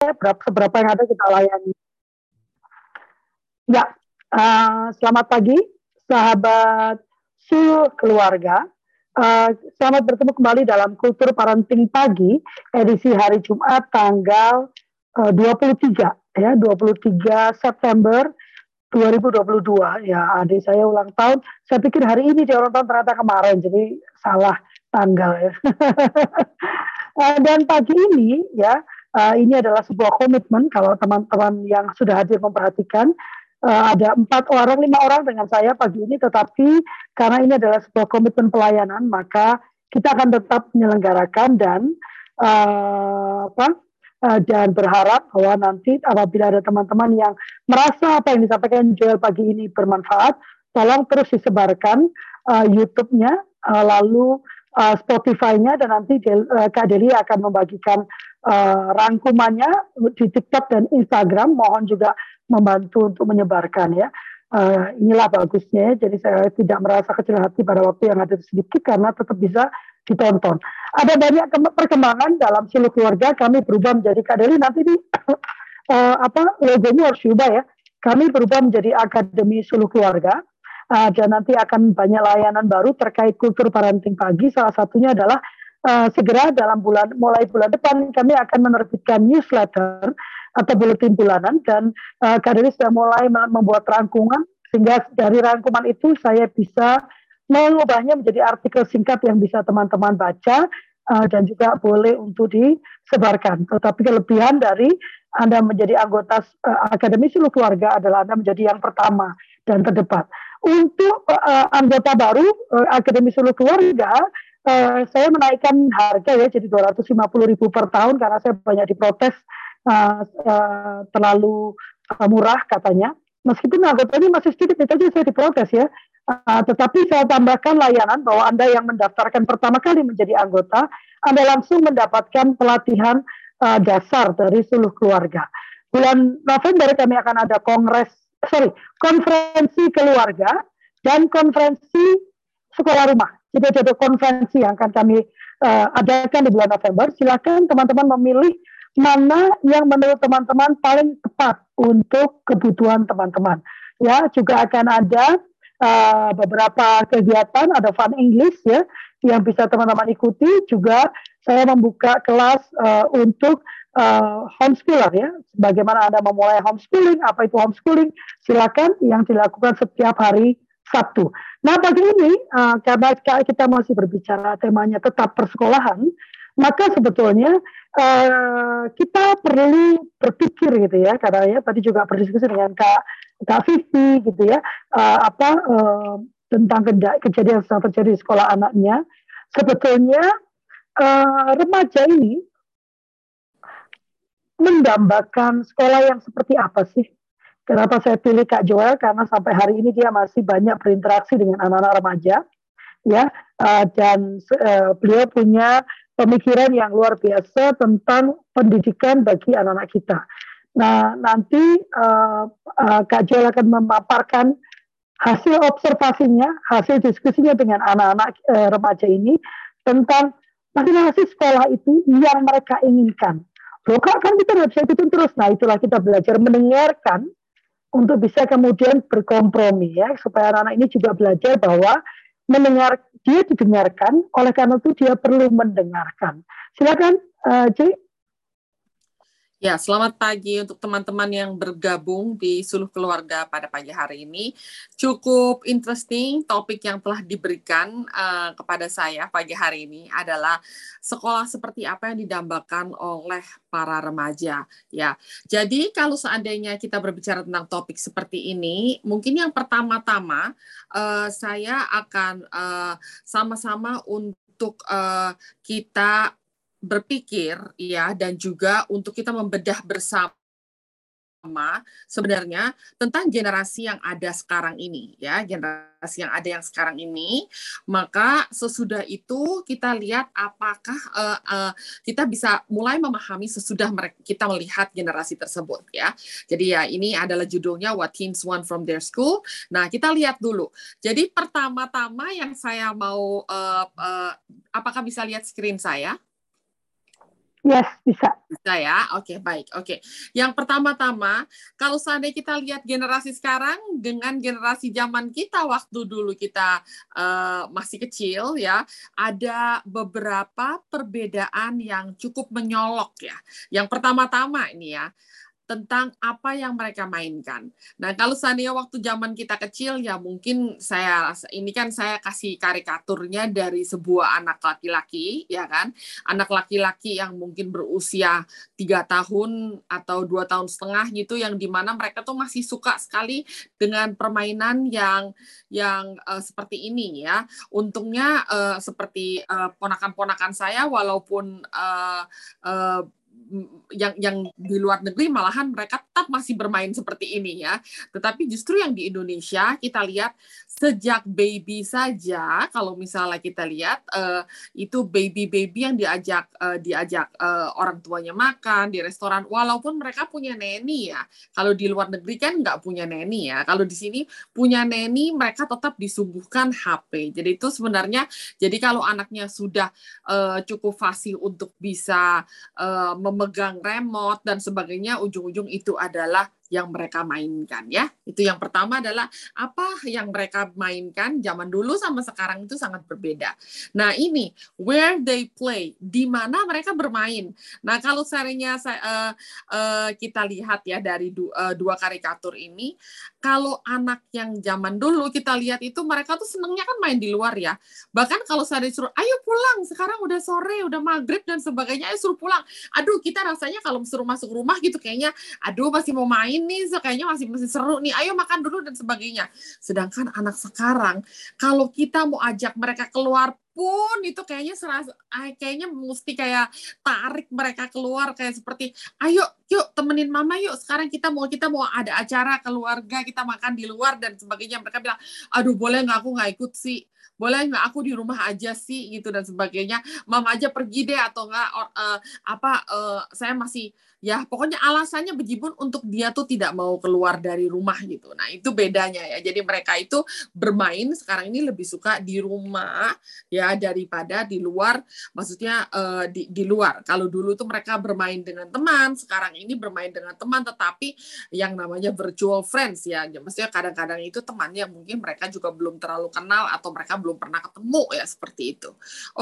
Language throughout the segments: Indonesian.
berapa seberapa yang ada kita layani. Ya, uh, selamat pagi sahabat Sul keluarga. Uh, selamat bertemu kembali dalam Kultur Parenting Pagi edisi hari Jumat tanggal uh, 23 ya 23 September 2022 ya adik saya ulang tahun saya pikir hari ini dia ulang tahun ternyata kemarin jadi salah tanggal ya dan pagi ini ya uh, ini adalah sebuah komitmen kalau teman-teman yang sudah hadir memperhatikan. Uh, ada empat orang, lima orang dengan saya pagi ini, tetapi karena ini adalah sebuah komitmen pelayanan, maka kita akan tetap menyelenggarakan dan uh, apa dan berharap bahwa nanti apabila ada teman-teman yang merasa apa yang disampaikan Joel pagi ini bermanfaat, tolong terus disebarkan uh, YouTube-nya, uh, lalu uh, Spotify-nya dan nanti Del, uh, Kak Deli akan membagikan uh, rangkumannya di TikTok dan Instagram. Mohon juga membantu untuk menyebarkan ya. Uh, inilah bagusnya, jadi saya tidak merasa kecil hati pada waktu yang ada sedikit karena tetap bisa ditonton. Ada banyak perkembangan dalam silu keluarga, kami berubah menjadi kadeli nanti di uh, apa logonya harus diubah ya. Kami berubah menjadi Akademi Suluh Keluarga uh, dan nanti akan banyak layanan baru terkait kultur parenting pagi. Salah satunya adalah uh, segera dalam bulan mulai bulan depan kami akan menerbitkan newsletter atau buletin bulanan dan uh, Kak Dewi sudah mulai membuat rangkuman sehingga dari rangkuman itu saya bisa mengubahnya menjadi artikel singkat yang bisa teman-teman baca uh, dan juga boleh untuk disebarkan. Tetapi kelebihan dari Anda menjadi anggota uh, Akademi Keluarga adalah Anda menjadi yang pertama dan terdepan. Untuk uh, anggota baru uh, Akademi Seluruh Keluarga, uh, saya menaikkan harga ya jadi 250 ribu per tahun karena saya banyak diprotes uh, uh, terlalu murah katanya. Meskipun anggotanya masih sedikit, itu aja saya diprotes ya. Uh, tetapi saya tambahkan layanan bahwa Anda yang mendaftarkan pertama kali menjadi anggota, Anda langsung mendapatkan pelatihan uh, dasar dari seluruh keluarga. Bulan November kami akan ada kongres, sorry, konferensi keluarga dan konferensi sekolah rumah. Jadi ada konferensi yang akan kami uh, adakan di bulan November. Silakan teman-teman memilih mana yang menurut teman-teman paling tepat untuk kebutuhan teman-teman. Ya, juga akan ada uh, beberapa kegiatan, ada fun English ya, yang bisa teman-teman ikuti. Juga saya membuka kelas uh, untuk uh, homeschooler ya. Bagaimana Anda memulai homeschooling, apa itu homeschooling, silakan yang dilakukan setiap hari Sabtu. Nah, pagi ini uh, karena kita masih berbicara temanya tetap persekolahan, maka sebetulnya uh, kita perlu berpikir gitu ya karena ya tadi juga berdiskusi dengan kak kak Vivi gitu ya uh, apa uh, tentang kejadian yang terjadi di sekolah anaknya sebetulnya uh, remaja ini mendambakan sekolah yang seperti apa sih Kenapa saya pilih Kak Joel? Karena sampai hari ini dia masih banyak berinteraksi dengan anak-anak remaja, ya, uh, dan uh, beliau punya pemikiran yang luar biasa tentang pendidikan bagi anak-anak kita. Nah, nanti uh, Kak Joel akan memaparkan hasil observasinya, hasil diskusinya dengan anak-anak remaja ini tentang bagaimana sih sekolah itu yang mereka inginkan. Kak, kan kita bisa ikutin terus. Nah, itulah kita belajar mendengarkan untuk bisa kemudian berkompromi ya, supaya anak-anak ini juga belajar bahwa mendengar dia didengarkan, oleh karena itu dia perlu mendengarkan. Silakan, uh, C. Ya, selamat pagi untuk teman-teman yang bergabung di Suluh Keluarga pada pagi hari ini. Cukup interesting topik yang telah diberikan uh, kepada saya pagi hari ini adalah sekolah seperti apa yang didambakan oleh para remaja. Ya, jadi kalau seandainya kita berbicara tentang topik seperti ini, mungkin yang pertama-tama uh, saya akan sama sama-sama untuk uh, kita berpikir ya dan juga untuk kita membedah bersama sebenarnya tentang generasi yang ada sekarang ini ya. Generasi yang ada yang sekarang ini maka sesudah itu kita lihat apakah uh, uh, kita bisa mulai memahami sesudah mereka kita melihat generasi tersebut ya. Jadi ya ini adalah judulnya What Teens Want from Their School. Nah kita lihat dulu. Jadi pertama-tama yang saya mau uh, uh, apakah bisa lihat screen saya Yes, bisa. Bisa ya. Oke, okay, baik. Oke. Okay. Yang pertama-tama, kalau seandainya kita lihat generasi sekarang dengan generasi zaman kita waktu dulu kita uh, masih kecil ya, ada beberapa perbedaan yang cukup menyolok ya. Yang pertama-tama ini ya, tentang apa yang mereka mainkan. Nah, kalau seandainya waktu zaman kita kecil, ya mungkin saya ini kan saya kasih karikaturnya dari sebuah anak laki-laki, ya kan, anak laki-laki yang mungkin berusia tiga tahun atau dua tahun setengah gitu, yang di mana mereka tuh masih suka sekali dengan permainan yang yang uh, seperti ini ya. Untungnya uh, seperti uh, ponakan-ponakan saya, walaupun uh, uh, yang yang di luar negeri malahan mereka tetap masih bermain seperti ini ya. Tetapi justru yang di Indonesia kita lihat sejak baby saja kalau misalnya kita lihat uh, itu baby-baby yang diajak uh, diajak uh, orang tuanya makan di restoran walaupun mereka punya neni ya. Kalau di luar negeri kan nggak punya neni ya. Kalau di sini punya neni mereka tetap disuguhkan HP. Jadi itu sebenarnya jadi kalau anaknya sudah uh, cukup fasih untuk bisa uh, memegang remote dan sebagainya ujung-ujung itu adalah yang mereka mainkan ya. Itu yang pertama adalah apa yang mereka mainkan zaman dulu sama sekarang itu sangat berbeda. Nah, ini where they play, di mana mereka bermain. Nah, kalau seringnya uh, uh, kita lihat ya dari du, uh, dua karikatur ini, kalau anak yang zaman dulu kita lihat itu mereka tuh senengnya kan main di luar ya. Bahkan kalau saya disuruh, ayo pulang, sekarang udah sore, udah maghrib dan sebagainya, ayo suruh pulang. Aduh, kita rasanya kalau suruh masuk rumah gitu kayaknya, aduh masih mau main nih, kayaknya masih masih seru nih, ayo makan dulu dan sebagainya. Sedangkan anak sekarang, kalau kita mau ajak mereka keluar pun itu kayaknya serasa kayaknya mesti kayak tarik mereka keluar kayak seperti ayo yuk temenin mama yuk. Sekarang kita mau kita mau ada acara keluarga kita makan di luar dan sebagainya. Mereka bilang aduh boleh nggak? Aku nggak ikut sih boleh aku di rumah aja sih gitu dan sebagainya mama aja pergi deh atau enggak uh, apa uh, saya masih ya pokoknya alasannya bejibun untuk dia tuh tidak mau keluar dari rumah gitu. Nah, itu bedanya ya. Jadi mereka itu bermain sekarang ini lebih suka di rumah ya daripada di luar maksudnya uh, di di luar. Kalau dulu tuh mereka bermain dengan teman, sekarang ini bermain dengan teman tetapi yang namanya virtual friends ya. Maksudnya kadang-kadang itu temannya mungkin mereka juga belum terlalu kenal atau mereka belum pernah ketemu ya seperti itu.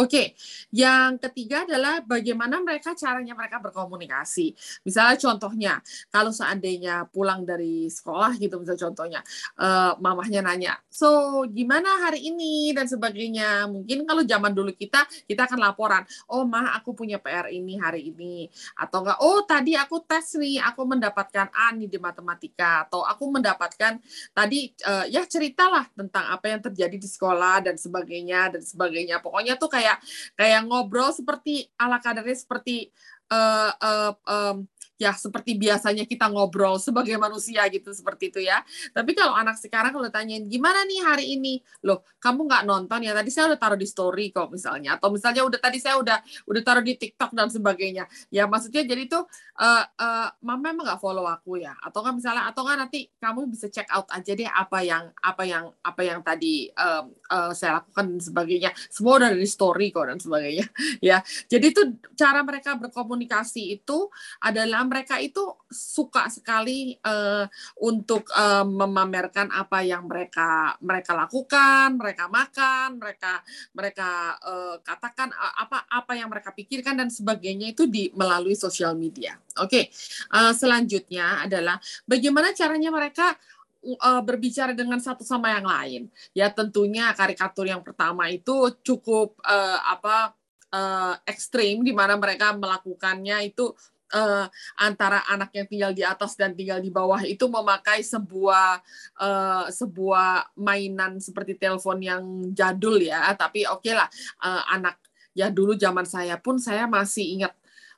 Oke. Yang ketiga adalah bagaimana mereka caranya mereka berkomunikasi. Misalnya contohnya, kalau seandainya pulang dari sekolah gitu, misalnya contohnya, uh, mamahnya nanya, so gimana hari ini dan sebagainya. Mungkin kalau zaman dulu kita, kita akan laporan, oh mah aku punya PR ini hari ini, atau enggak, oh tadi aku tes nih, aku mendapatkan A nih di matematika, atau aku mendapatkan tadi uh, ya ceritalah tentang apa yang terjadi di sekolah dan sebagainya dan sebagainya. Pokoknya tuh kayak kayak ngobrol seperti ala kadarnya seperti uh, uh, um, ya seperti biasanya kita ngobrol sebagai manusia gitu seperti itu ya. Tapi kalau anak sekarang kalau tanyain gimana nih hari ini, loh kamu nggak nonton ya tadi saya udah taruh di story kok misalnya, atau misalnya udah tadi saya udah udah taruh di TikTok dan sebagainya. Ya maksudnya jadi itu uh, uh, mama emang nggak follow aku ya, atau kan misalnya atau kan nanti kamu bisa check out aja deh apa yang apa yang apa yang tadi um, uh, saya lakukan dan sebagainya. Semua udah di story kok dan sebagainya ya. Jadi itu cara mereka berkomunikasi itu adalah mereka itu suka sekali uh, untuk uh, memamerkan apa yang mereka mereka lakukan, mereka makan, mereka mereka uh, katakan apa apa yang mereka pikirkan dan sebagainya itu di melalui sosial media. Oke, okay. uh, selanjutnya adalah bagaimana caranya mereka berbicara dengan satu sama yang lain. Ya tentunya karikatur yang pertama itu cukup uh, apa uh, ekstrim di mana mereka melakukannya itu uh, antara anak yang tinggal di atas dan tinggal di bawah itu memakai sebuah uh, sebuah mainan seperti telepon yang jadul ya. Tapi oke okay lah uh, anak ya dulu zaman saya pun saya masih ingat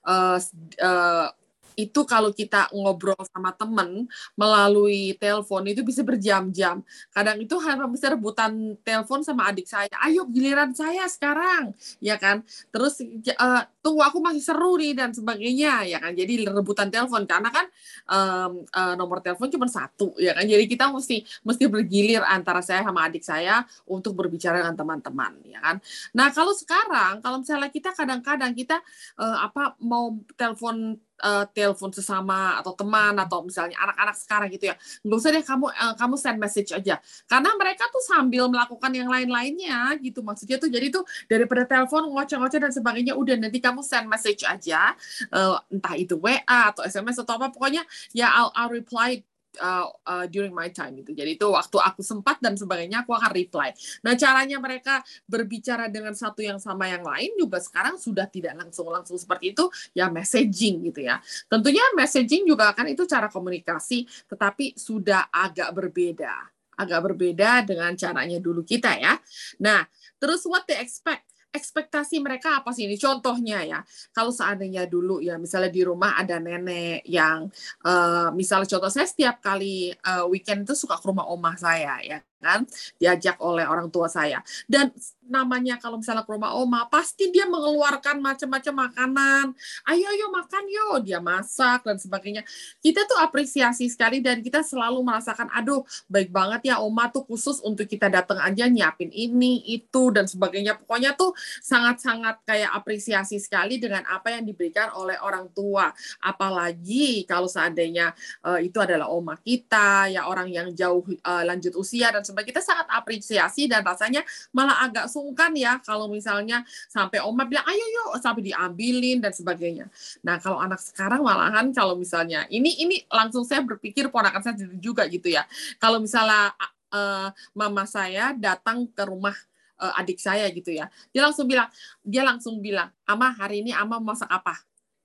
uh, uh, itu kalau kita ngobrol sama temen melalui telepon itu bisa berjam-jam. Kadang itu harus rebutan telepon sama adik saya. Ayo giliran saya sekarang, ya kan? Terus uh, tunggu aku masih seru nih dan sebagainya, ya kan? Jadi rebutan telepon karena kan um, uh, nomor telepon cuma satu, ya kan? Jadi kita mesti mesti bergilir antara saya sama adik saya untuk berbicara dengan teman-teman, ya kan? Nah kalau sekarang kalau misalnya kita kadang-kadang kita uh, apa mau telepon uh, telepon sesama atau teman atau misalnya anak-anak sekarang gitu ya. Nggak usah deh kamu uh, kamu send message aja. Karena mereka tuh sambil melakukan yang lain-lainnya gitu maksudnya tuh. Jadi tuh daripada telepon ngoceh-ngoceh dan sebagainya udah nanti kamu send message aja uh, entah itu WA atau SMS atau apa pokoknya ya I'll, I'll reply uh, uh, during my time gitu. Jadi itu waktu aku sempat dan sebagainya aku akan reply. Nah caranya mereka berbicara dengan satu yang sama yang lain juga sekarang sudah tidak langsung langsung seperti itu ya messaging gitu ya. Tentunya messaging juga kan itu cara komunikasi tetapi sudah agak berbeda. Agak berbeda dengan caranya dulu kita ya. Nah terus what they expect ekspektasi mereka apa sih ini? Contohnya ya kalau seandainya dulu ya misalnya di rumah ada nenek yang uh, misalnya contoh saya setiap kali uh, weekend itu suka ke rumah omah saya ya kan diajak oleh orang tua saya. Dan namanya kalau misalnya ke rumah oma pasti dia mengeluarkan macam-macam makanan. Ayo ayo makan yo dia masak dan sebagainya. Kita tuh apresiasi sekali dan kita selalu merasakan aduh baik banget ya oma tuh khusus untuk kita datang aja nyiapin ini itu dan sebagainya. Pokoknya tuh sangat-sangat kayak apresiasi sekali dengan apa yang diberikan oleh orang tua. Apalagi kalau seandainya uh, itu adalah oma kita ya orang yang jauh uh, lanjut usia dan sebagainya kita sangat apresiasi dan rasanya malah agak sungkan ya kalau misalnya sampai oma bilang ayo yuk sampai diambilin dan sebagainya. Nah kalau anak sekarang malahan kalau misalnya ini ini langsung saya berpikir ponakan saya juga gitu ya. Kalau misalnya uh, mama saya datang ke rumah uh, adik saya gitu ya, dia langsung bilang dia langsung bilang, ama hari ini ama masak apa?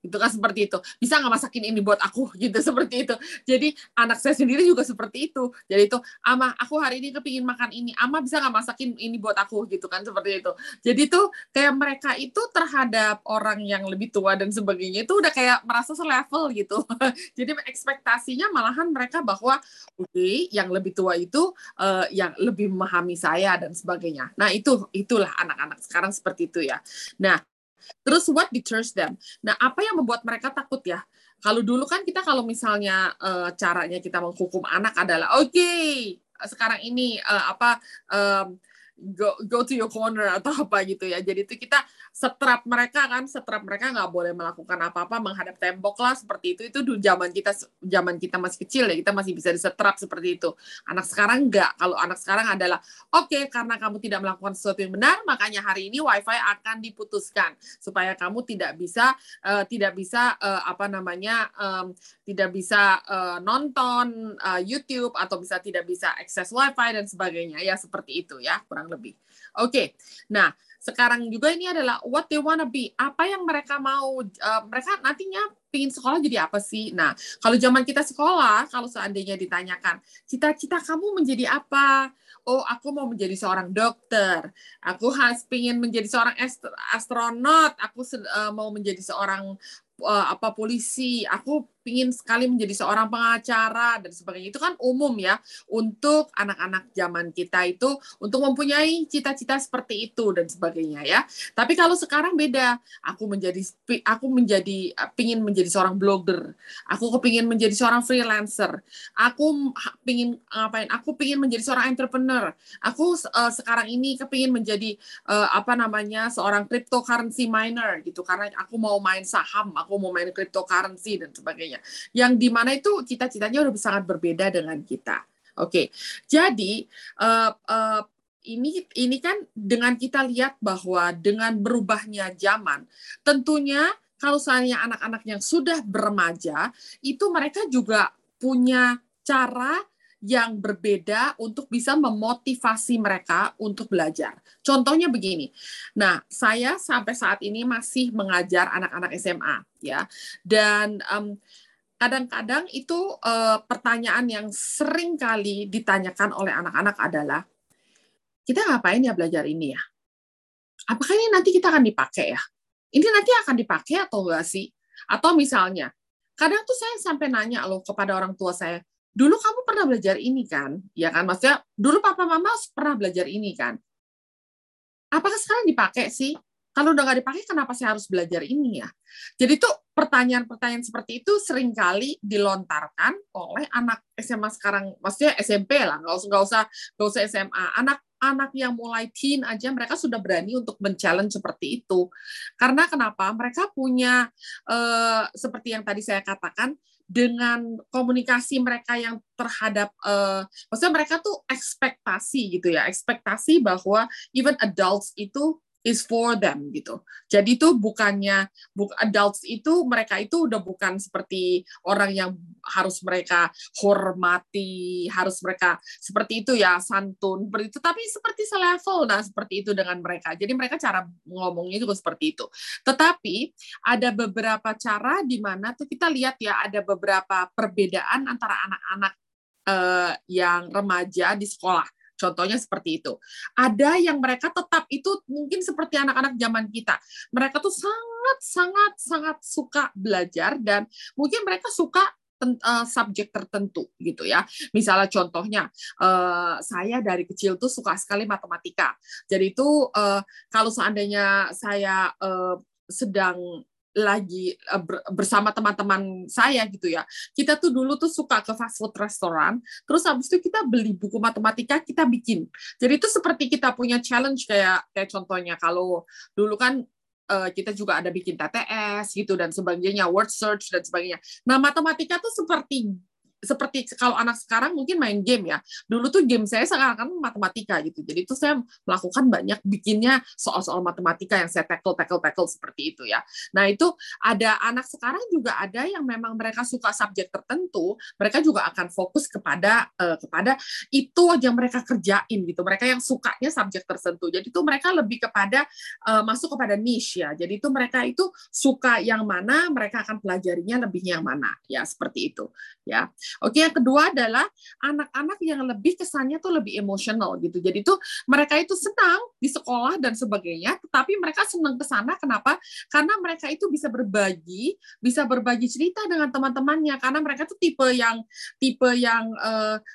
Gitu kan seperti itu. Bisa nggak masakin ini buat aku? Gitu seperti itu. Jadi anak saya sendiri juga seperti itu. Jadi itu ama aku hari ini kepingin makan ini. Ama bisa nggak masakin ini buat aku? Gitu kan seperti itu. Jadi tuh kayak mereka itu terhadap orang yang lebih tua dan sebagainya itu udah kayak merasa selevel gitu. Jadi ekspektasinya malahan mereka bahwa oke okay, yang lebih tua itu uh, yang lebih memahami saya dan sebagainya. Nah itu itulah anak-anak sekarang seperti itu ya. Nah Terus what deters them? Nah, apa yang membuat mereka takut ya? Kalau dulu kan kita kalau misalnya uh, caranya kita menghukum anak adalah oke, okay, sekarang ini uh, apa um, go go to your corner atau apa gitu ya. Jadi itu kita setrap mereka kan, setrap mereka nggak boleh melakukan apa-apa menghadap tembok lah seperti itu. Itu dulu zaman kita zaman kita masih kecil ya, kita masih bisa disetrap seperti itu. Anak sekarang nggak. Kalau anak sekarang adalah oke okay, karena kamu tidak melakukan sesuatu yang benar, makanya hari ini WiFi akan diputuskan supaya kamu tidak bisa uh, tidak bisa uh, apa namanya um, tidak bisa uh, nonton uh, YouTube atau bisa tidak bisa akses WiFi dan sebagainya ya seperti itu ya kurang lebih. Oke, okay. nah sekarang juga ini adalah what they wanna be. Apa yang mereka mau, uh, mereka nantinya pingin sekolah jadi apa sih? Nah, kalau zaman kita sekolah, kalau seandainya ditanyakan, cita-cita kamu menjadi apa? Oh, aku mau menjadi seorang dokter. Aku harus pingin menjadi seorang astronot. Aku uh, mau menjadi seorang uh, apa polisi. Aku pingin sekali menjadi seorang pengacara dan sebagainya. Itu kan umum ya untuk anak-anak zaman kita itu untuk mempunyai cita-cita seperti itu dan sebagainya ya. Tapi kalau sekarang beda. Aku menjadi aku menjadi pingin menjadi seorang blogger. Aku kepingin menjadi seorang freelancer. Aku pingin ngapain? Aku pingin menjadi seorang entrepreneur. Aku uh, sekarang ini kepingin menjadi uh, apa namanya seorang cryptocurrency miner gitu. Karena aku mau main saham aku mau main cryptocurrency dan sebagainya sebagainya. Yang di mana itu cita-citanya udah sangat berbeda dengan kita. Oke, okay. jadi uh, uh, ini ini kan dengan kita lihat bahwa dengan berubahnya zaman, tentunya kalau misalnya anak-anak yang sudah beremaja itu mereka juga punya cara yang berbeda untuk bisa memotivasi mereka untuk belajar. Contohnya begini. Nah, saya sampai saat ini masih mengajar anak-anak SMA ya. Dan um, kadang-kadang itu uh, pertanyaan yang sering kali ditanyakan oleh anak-anak adalah kita ngapain ya belajar ini ya? Apakah ini nanti kita akan dipakai ya? Ini nanti akan dipakai atau enggak sih? Atau misalnya, kadang tuh saya sampai nanya loh kepada orang tua saya, dulu kamu pernah belajar ini kan? Ya kan, maksudnya dulu papa mama pernah belajar ini kan? Apakah sekarang dipakai sih? Kalau udah nggak dipakai, kenapa saya harus belajar ini ya? Jadi tuh pertanyaan-pertanyaan seperti itu sering kali dilontarkan oleh anak SMA sekarang, maksudnya SMP lah, nggak usah nggak usah nggak usah SMA. Anak-anak yang mulai teen aja mereka sudah berani untuk men-challenge seperti itu. Karena kenapa? Mereka punya eh, seperti yang tadi saya katakan dengan komunikasi mereka yang terhadap uh, maksudnya mereka tuh ekspektasi gitu ya ekspektasi bahwa even adults itu is for them gitu. Jadi itu bukannya buk adults itu mereka itu udah bukan seperti orang yang harus mereka hormati, harus mereka seperti itu ya santun seperti itu, tapi seperti selevel nah seperti itu dengan mereka. Jadi mereka cara ngomongnya juga seperti itu. Tetapi ada beberapa cara di mana tuh kita lihat ya ada beberapa perbedaan antara anak-anak uh, yang remaja di sekolah Contohnya seperti itu. Ada yang mereka tetap itu mungkin seperti anak-anak zaman kita. Mereka tuh sangat sangat sangat suka belajar dan mungkin mereka suka uh, subjek tertentu gitu ya. Misalnya contohnya uh, saya dari kecil tuh suka sekali matematika. Jadi itu uh, kalau seandainya saya sedang lagi eh, bersama teman-teman saya gitu ya. Kita tuh dulu tuh suka ke fast food restoran, terus habis itu kita beli buku matematika kita bikin. Jadi itu seperti kita punya challenge kayak kayak contohnya kalau dulu kan eh, kita juga ada bikin TTS gitu dan sebagainya, word search dan sebagainya. Nah, matematika tuh seperti seperti kalau anak sekarang mungkin main game ya. Dulu tuh game saya sekarang kan matematika gitu. Jadi itu saya melakukan banyak bikinnya soal-soal matematika yang saya tackle tackle tackle seperti itu ya. Nah, itu ada anak sekarang juga ada yang memang mereka suka subjek tertentu, mereka juga akan fokus kepada uh, kepada itu aja mereka kerjain gitu. Mereka yang sukanya subjek tertentu. Jadi itu mereka lebih kepada uh, masuk kepada niche ya. Jadi itu mereka itu suka yang mana, mereka akan pelajarinya lebih yang mana ya, seperti itu ya. Oke, yang kedua adalah anak-anak yang lebih kesannya tuh lebih emosional gitu. Jadi tuh mereka itu senang di sekolah dan sebagainya, tetapi mereka senang ke sana kenapa? Karena mereka itu bisa berbagi, bisa berbagi cerita dengan teman-temannya karena mereka tuh tipe yang tipe yang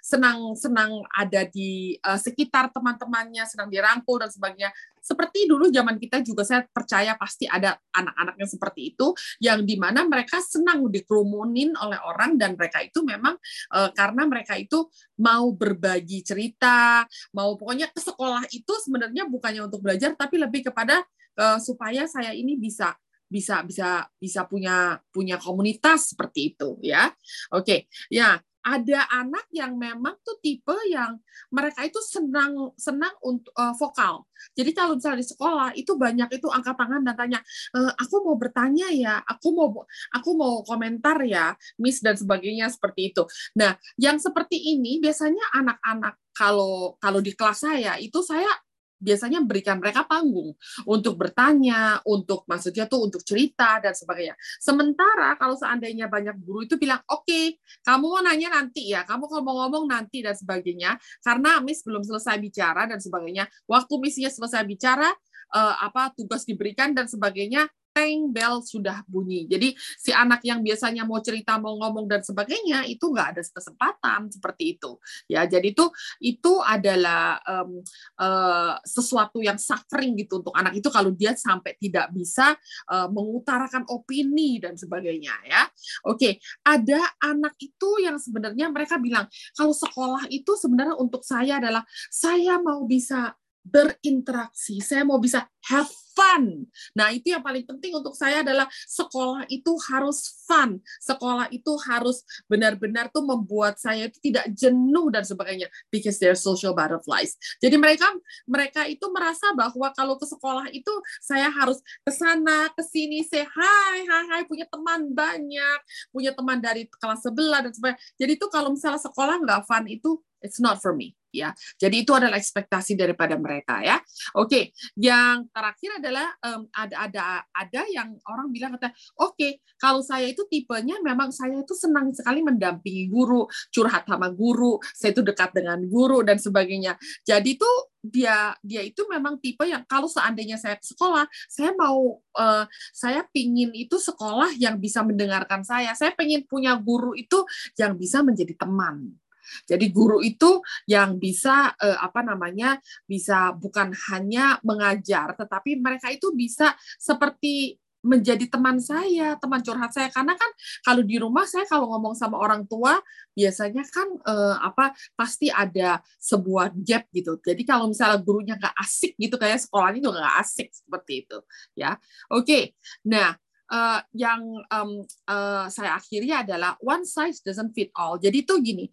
senang-senang ada di uh, sekitar teman-temannya, senang dirangkul dan sebagainya seperti dulu zaman kita juga saya percaya pasti ada anak-anak yang seperti itu yang di mana mereka senang dikerumunin oleh orang dan mereka itu memang uh, karena mereka itu mau berbagi cerita mau pokoknya ke sekolah itu sebenarnya bukannya untuk belajar tapi lebih kepada uh, supaya saya ini bisa bisa bisa bisa punya punya komunitas seperti itu ya. Oke ya ada anak yang memang tuh tipe yang mereka itu senang senang untuk uh, vokal. Jadi kalau misalnya di sekolah itu banyak itu angkat tangan dan tanya, e, aku mau bertanya ya, aku mau aku mau komentar ya, Miss dan sebagainya seperti itu. Nah, yang seperti ini biasanya anak-anak kalau kalau di kelas saya itu saya biasanya berikan mereka panggung untuk bertanya, untuk maksudnya tuh untuk cerita dan sebagainya. Sementara kalau seandainya banyak guru itu bilang, oke, okay, kamu mau nanya nanti ya, kamu kalau mau ngomong nanti dan sebagainya, karena Miss belum selesai bicara dan sebagainya. Waktu misinya selesai bicara, uh, apa tugas diberikan dan sebagainya, teng bell sudah bunyi. Jadi si anak yang biasanya mau cerita, mau ngomong dan sebagainya itu nggak ada kesempatan seperti itu. Ya, jadi itu itu adalah um, uh, sesuatu yang suffering gitu untuk anak itu kalau dia sampai tidak bisa uh, mengutarakan opini dan sebagainya ya. Oke, ada anak itu yang sebenarnya mereka bilang kalau sekolah itu sebenarnya untuk saya adalah saya mau bisa berinteraksi, saya mau bisa have fun. Nah, itu yang paling penting untuk saya adalah sekolah itu harus fun. Sekolah itu harus benar-benar tuh membuat saya itu tidak jenuh dan sebagainya because they're social butterflies. Jadi mereka mereka itu merasa bahwa kalau ke sekolah itu saya harus ke sana, ke sini, say hi, hi, hi, punya teman banyak, punya teman dari kelas sebelah dan sebagainya. Jadi itu kalau misalnya sekolah nggak fun itu It's not for me ya. Jadi itu adalah ekspektasi daripada mereka ya. Oke, yang terakhir adalah um, ada ada ada yang orang bilang kata, oke, okay, kalau saya itu tipenya memang saya itu senang sekali mendampingi guru, curhat sama guru, saya itu dekat dengan guru dan sebagainya. Jadi itu dia dia itu memang tipe yang kalau seandainya saya sekolah, saya mau uh, saya pingin itu sekolah yang bisa mendengarkan saya. Saya pengen punya guru itu yang bisa menjadi teman jadi guru itu yang bisa eh, apa namanya bisa bukan hanya mengajar, tetapi mereka itu bisa seperti menjadi teman saya, teman curhat saya karena kan kalau di rumah saya kalau ngomong sama orang tua biasanya kan eh, apa pasti ada sebuah gap gitu. Jadi kalau misalnya gurunya nggak asik gitu kayak sekolahnya juga nggak asik seperti itu ya. Oke, nah uh, yang um, uh, saya akhiri adalah one size doesn't fit all. Jadi itu gini,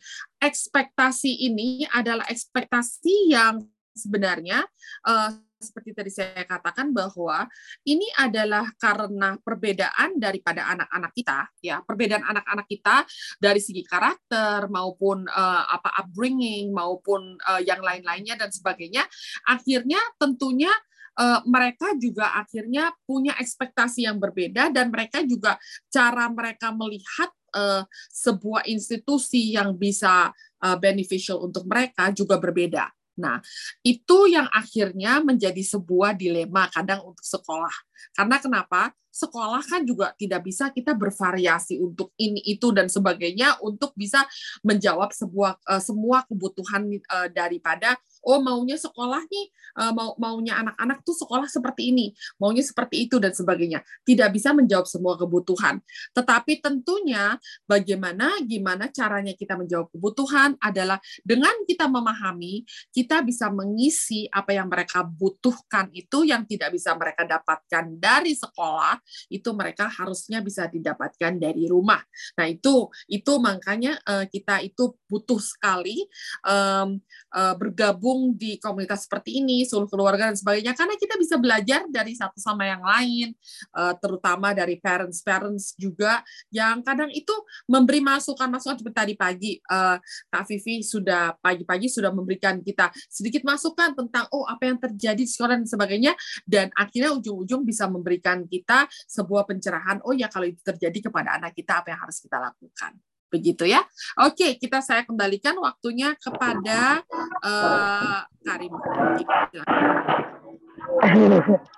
ekspektasi ini adalah ekspektasi yang sebenarnya uh, seperti tadi saya katakan bahwa ini adalah karena perbedaan daripada anak-anak kita ya perbedaan anak-anak kita dari segi karakter maupun uh, apa upbringing maupun uh, yang lain-lainnya dan sebagainya akhirnya tentunya uh, mereka juga akhirnya punya ekspektasi yang berbeda dan mereka juga cara mereka melihat uh, sebuah institusi yang bisa uh, beneficial untuk mereka juga berbeda. Nah, itu yang akhirnya menjadi sebuah dilema kadang untuk sekolah. Karena kenapa? Sekolah kan juga tidak bisa kita bervariasi untuk ini itu dan sebagainya untuk bisa menjawab sebuah uh, semua kebutuhan uh, daripada oh maunya sekolah nih uh, mau maunya anak-anak tuh sekolah seperti ini maunya seperti itu dan sebagainya. Tidak bisa menjawab semua kebutuhan. Tetapi tentunya bagaimana gimana caranya kita menjawab kebutuhan adalah dengan kita memahami kita bisa mengisi apa yang mereka butuhkan itu yang tidak bisa mereka dapatkan dari sekolah itu mereka harusnya bisa didapatkan dari rumah. Nah itu itu makanya uh, kita itu butuh sekali um, uh, bergabung di komunitas seperti ini, seluruh keluarga dan sebagainya, karena kita bisa belajar dari satu sama yang lain, eh, terutama dari parents-parents juga, yang kadang itu memberi masukan-masukan seperti tadi pagi, eh, Kak Vivi sudah pagi-pagi sudah memberikan kita sedikit masukan tentang oh apa yang terjadi di sekolah dan sebagainya, dan akhirnya ujung-ujung bisa memberikan kita sebuah pencerahan, oh ya kalau itu terjadi kepada anak kita apa yang harus kita lakukan begitu ya. Oke, kita saya kembalikan waktunya kepada uh, Karim.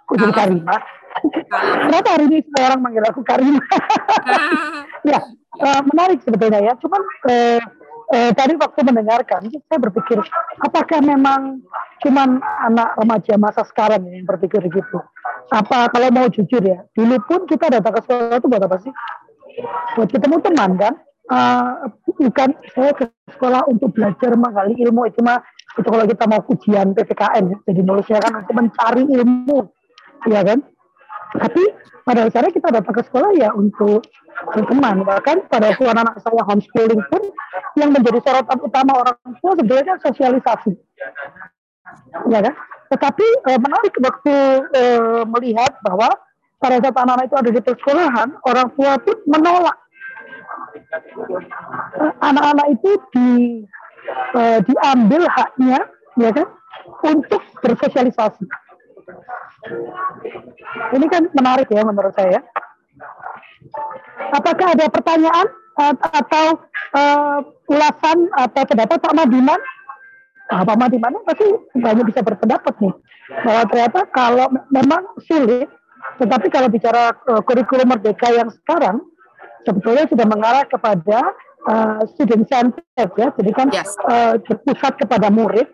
Kudu Karima. Kenapa hari ini semua orang manggil aku Karim? ya, uh, menarik sebetulnya ya. Cuman uh, uh, tadi waktu mendengarkan, saya berpikir, apakah memang cuman anak remaja masa sekarang yang berpikir gitu? Apa kalau mau jujur ya, dulu pun kita datang ke sekolah itu buat apa sih? Buat ketemu teman kan? uh, bukan saya ke sekolah untuk belajar menggali ilmu itu mah itu kalau kita mau ujian PPKN jadi nulisnya kan untuk mencari ilmu ya kan tapi pada dasarnya kita datang ke sekolah ya untuk berteman. Bahkan pada waktu anak-anak saya homeschooling pun yang menjadi sorotan utama orang tua sebenarnya sosialisasi. Ya kan? Tetapi eh, menarik waktu eh, melihat bahwa pada saat anak-anak itu ada di persekolahan orang tua pun menolak. Anak-anak itu di uh, diambil haknya ya kan? Untuk bersosialisasi. Ini kan menarik ya menurut saya. Apakah ada pertanyaan atau uh, ulasan atau pendapat Pak Madiman? Nah, Pak Madiman pasti banyak bisa berpendapat nih bahwa ternyata kalau memang sulit, tetapi kalau bicara uh, kurikulum merdeka yang sekarang sebetulnya sudah mengarah kepada uh, student centered ya, jadi kan yes. uh, berpusat kepada murid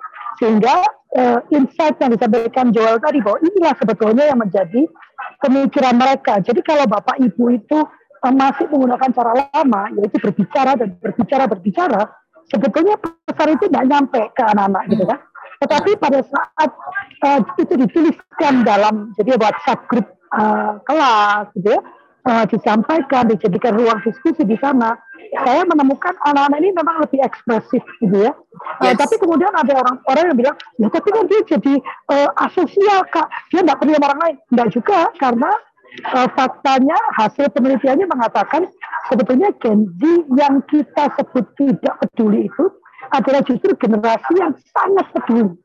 sehingga uh, insight yang disampaikan Joel tadi bahwa inilah sebetulnya yang menjadi pemikiran mereka. Jadi kalau bapak ibu itu uh, masih menggunakan cara lama, yaitu berbicara dan berbicara berbicara, sebetulnya pesan itu tidak nyampe ke anak-anak gitu kan. Tetapi pada saat uh, itu dituliskan dalam jadi WhatsApp grup uh, kelas gitu ya, uh, disampaikan, dijadikan ruang diskusi di sana, saya menemukan anak-anak ini memang lebih ekspresif gitu ya. Eh, yes. Uh, tapi kemudian ada orang-orang yang bilang, ya tapi kan dia jadi uh, asosial kak, dia tidak peduli orang lain. Tidak juga, karena uh, faktanya hasil penelitiannya mengatakan sebetulnya Gen Z yang kita sebut tidak peduli itu adalah justru generasi yang sangat peduli.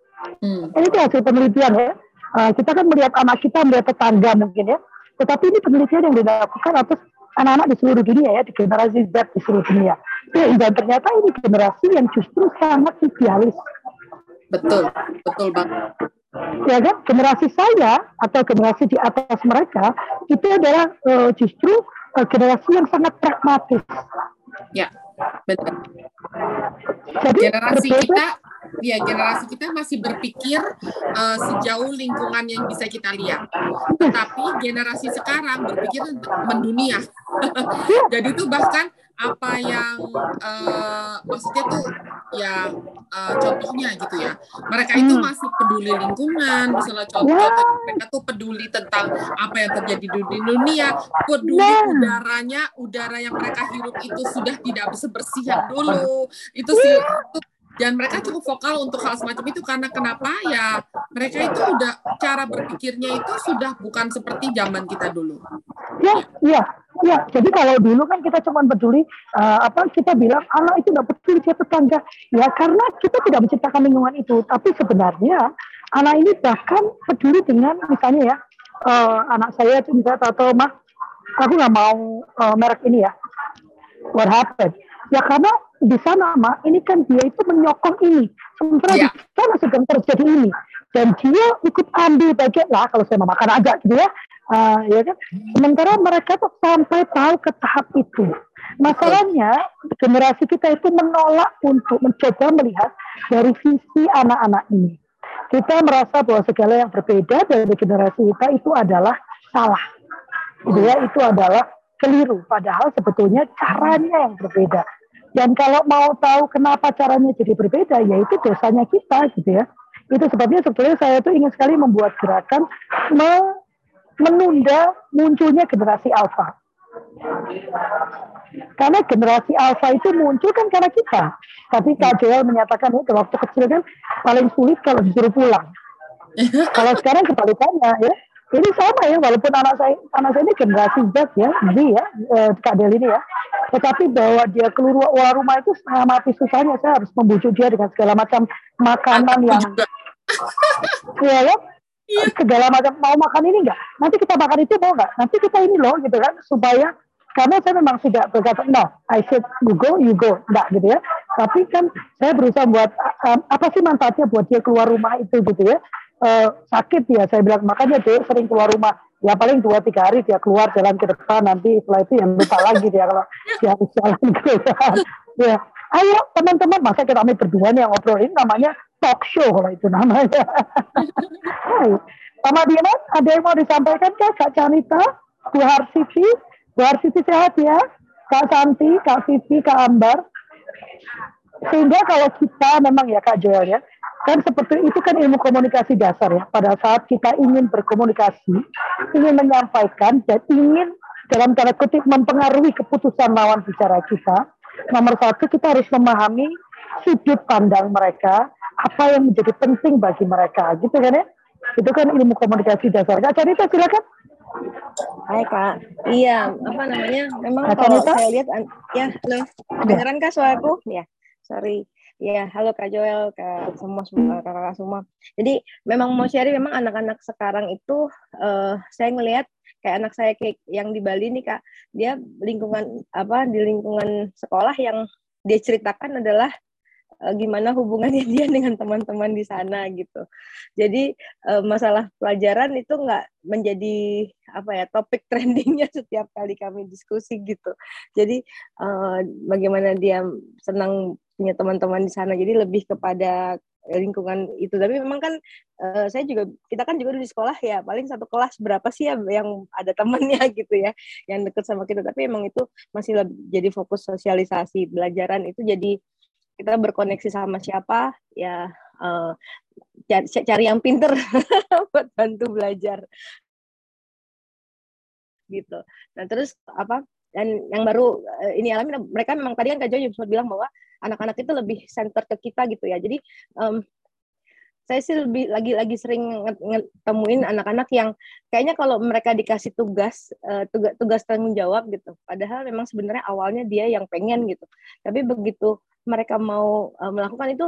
Hmm. Ini itu hasil penelitian ya. Uh, kita kan melihat anak kita, melihat tetangga mungkin ya. Tetapi ini penelitian yang dilakukan atas anak-anak di seluruh dunia ya, di generasi Z di seluruh dunia. Dan ternyata ini generasi yang justru sangat idealis. Betul, betul banget. Ya kan, generasi saya atau generasi di atas mereka itu adalah uh, justru uh, generasi yang sangat pragmatis. Ya, betul. Jadi generasi berbeda, kita ya generasi kita masih berpikir uh, sejauh lingkungan yang bisa kita lihat. Tetapi generasi sekarang berpikir mendunia. Jadi itu bahkan apa yang uh, maksudnya tuh ya uh, contohnya gitu ya. Mereka itu hmm. masih peduli lingkungan misalnya contoh mereka tuh peduli tentang apa yang terjadi di dunia peduli udaranya udara yang mereka hirup itu sudah tidak bersih yang dulu. Itu sih itu dan mereka cukup vokal untuk hal semacam itu karena kenapa ya mereka itu udah cara berpikirnya itu sudah bukan seperti zaman kita dulu. Ya, iya, iya. Jadi kalau dulu kan kita cuma peduli uh, apa kita bilang anak itu tidak peduli dia tetangga. Ya karena kita tidak menciptakan lingkungan itu. Tapi sebenarnya anak ini bahkan peduli dengan misalnya ya uh, anak saya itu misalnya atau mah aku nggak mau uh, merek ini ya. What happened? Ya karena di sana mak ini kan dia itu menyokong ini sementara yeah. di sana sedang terjadi ini dan dia ikut ambil bagian lah kalau saya mau makan aja gitu ya. Uh, ya kan? Sementara mereka tuh sampai tahu ke tahap itu. Masalahnya generasi kita itu menolak untuk mencoba melihat dari visi anak-anak ini. Kita merasa bahwa segala yang berbeda dari generasi kita itu adalah salah. Gitu ya itu adalah keliru. Padahal sebetulnya caranya yang berbeda. Dan kalau mau tahu kenapa caranya jadi berbeda, yaitu dosanya kita gitu ya. Itu sebabnya sebetulnya saya tuh ingin sekali membuat gerakan me menunda munculnya generasi alfa. Karena generasi alfa itu muncul kan karena kita. Tapi Kak Joel menyatakan itu waktu kecil kan paling sulit kalau disuruh pulang. kalau sekarang kebalikannya ya, ini sama ya walaupun anak saya anak saya ini generasi Z ya Z ya eh, Kak Del ini ya tetapi bahwa dia keluar rumah itu setengah mati susahnya saya harus membujuk dia dengan segala macam makanan yang ya ya segala macam mau makan ini enggak nanti kita makan itu mau enggak nanti kita ini loh gitu kan? Supaya karena saya memang tidak berkata no I said you go you go. Enggak gitu ya. Tapi kan saya berusaha buat um, apa sih manfaatnya buat dia keluar rumah itu gitu ya? Uh, sakit ya saya bilang. Makanya dia sering keluar rumah. Ya paling dua tiga hari dia keluar jalan ke depan. Nanti setelah itu yang lupa lagi dia kalau dia harus jalan ke depan ya ayo teman-teman masa kita kami berdua nih yang ngobrol ini namanya talk show kalau itu namanya. Hai sama Dina ada yang mau disampaikan kak Kak Canita Bu Harsiti Bu Harsiti sehat ya? Kak Santi Kak Vivi Kak Ambar. Sehingga kalau kita memang ya Kak Joel ya kan seperti itu kan ilmu komunikasi dasar ya. Pada saat kita ingin berkomunikasi ingin menyampaikan dan ingin dalam tanda kutip mempengaruhi keputusan lawan bicara kita nomor satu kita harus memahami sudut pandang mereka apa yang menjadi penting bagi mereka gitu kan ya itu kan ilmu komunikasi dasar kak Canita silakan Hai kak, iya apa namanya? Memang kak kalau saya lihat, ya halo, kedengeran kak suaraku? Ya, sorry. Ya, halo Kak Joel, Kak semua semua kakak semua. Jadi memang mau share memang anak-anak sekarang itu uh, saya ngelihat kayak anak saya kayak yang di Bali nih Kak, dia lingkungan apa di lingkungan sekolah yang dia ceritakan adalah uh, gimana hubungannya dia dengan teman-teman di sana gitu. Jadi uh, masalah pelajaran itu nggak menjadi apa ya topik trendingnya setiap kali kami diskusi gitu. Jadi uh, bagaimana dia senang punya teman-teman di sana. Jadi lebih kepada lingkungan itu tapi memang kan uh, saya juga kita kan juga di sekolah ya paling satu kelas berapa sih ya yang ada temannya gitu ya yang deket sama kita tapi emang itu masih lebih, jadi fokus sosialisasi belajaran itu jadi kita berkoneksi sama siapa ya uh, cari, yang pinter buat bantu belajar. Gitu. Nah terus apa dan yang baru uh, ini alami mereka memang tadi kan Kak Jo juga sempat bilang bahwa anak-anak itu lebih center ke kita gitu ya. Jadi um, saya sih lebih lagi-lagi sering ngetemuin anak-anak yang kayaknya kalau mereka dikasih tugas tugas tugas tanggung jawab gitu. Padahal memang sebenarnya awalnya dia yang pengen gitu. Tapi begitu mereka mau uh, melakukan itu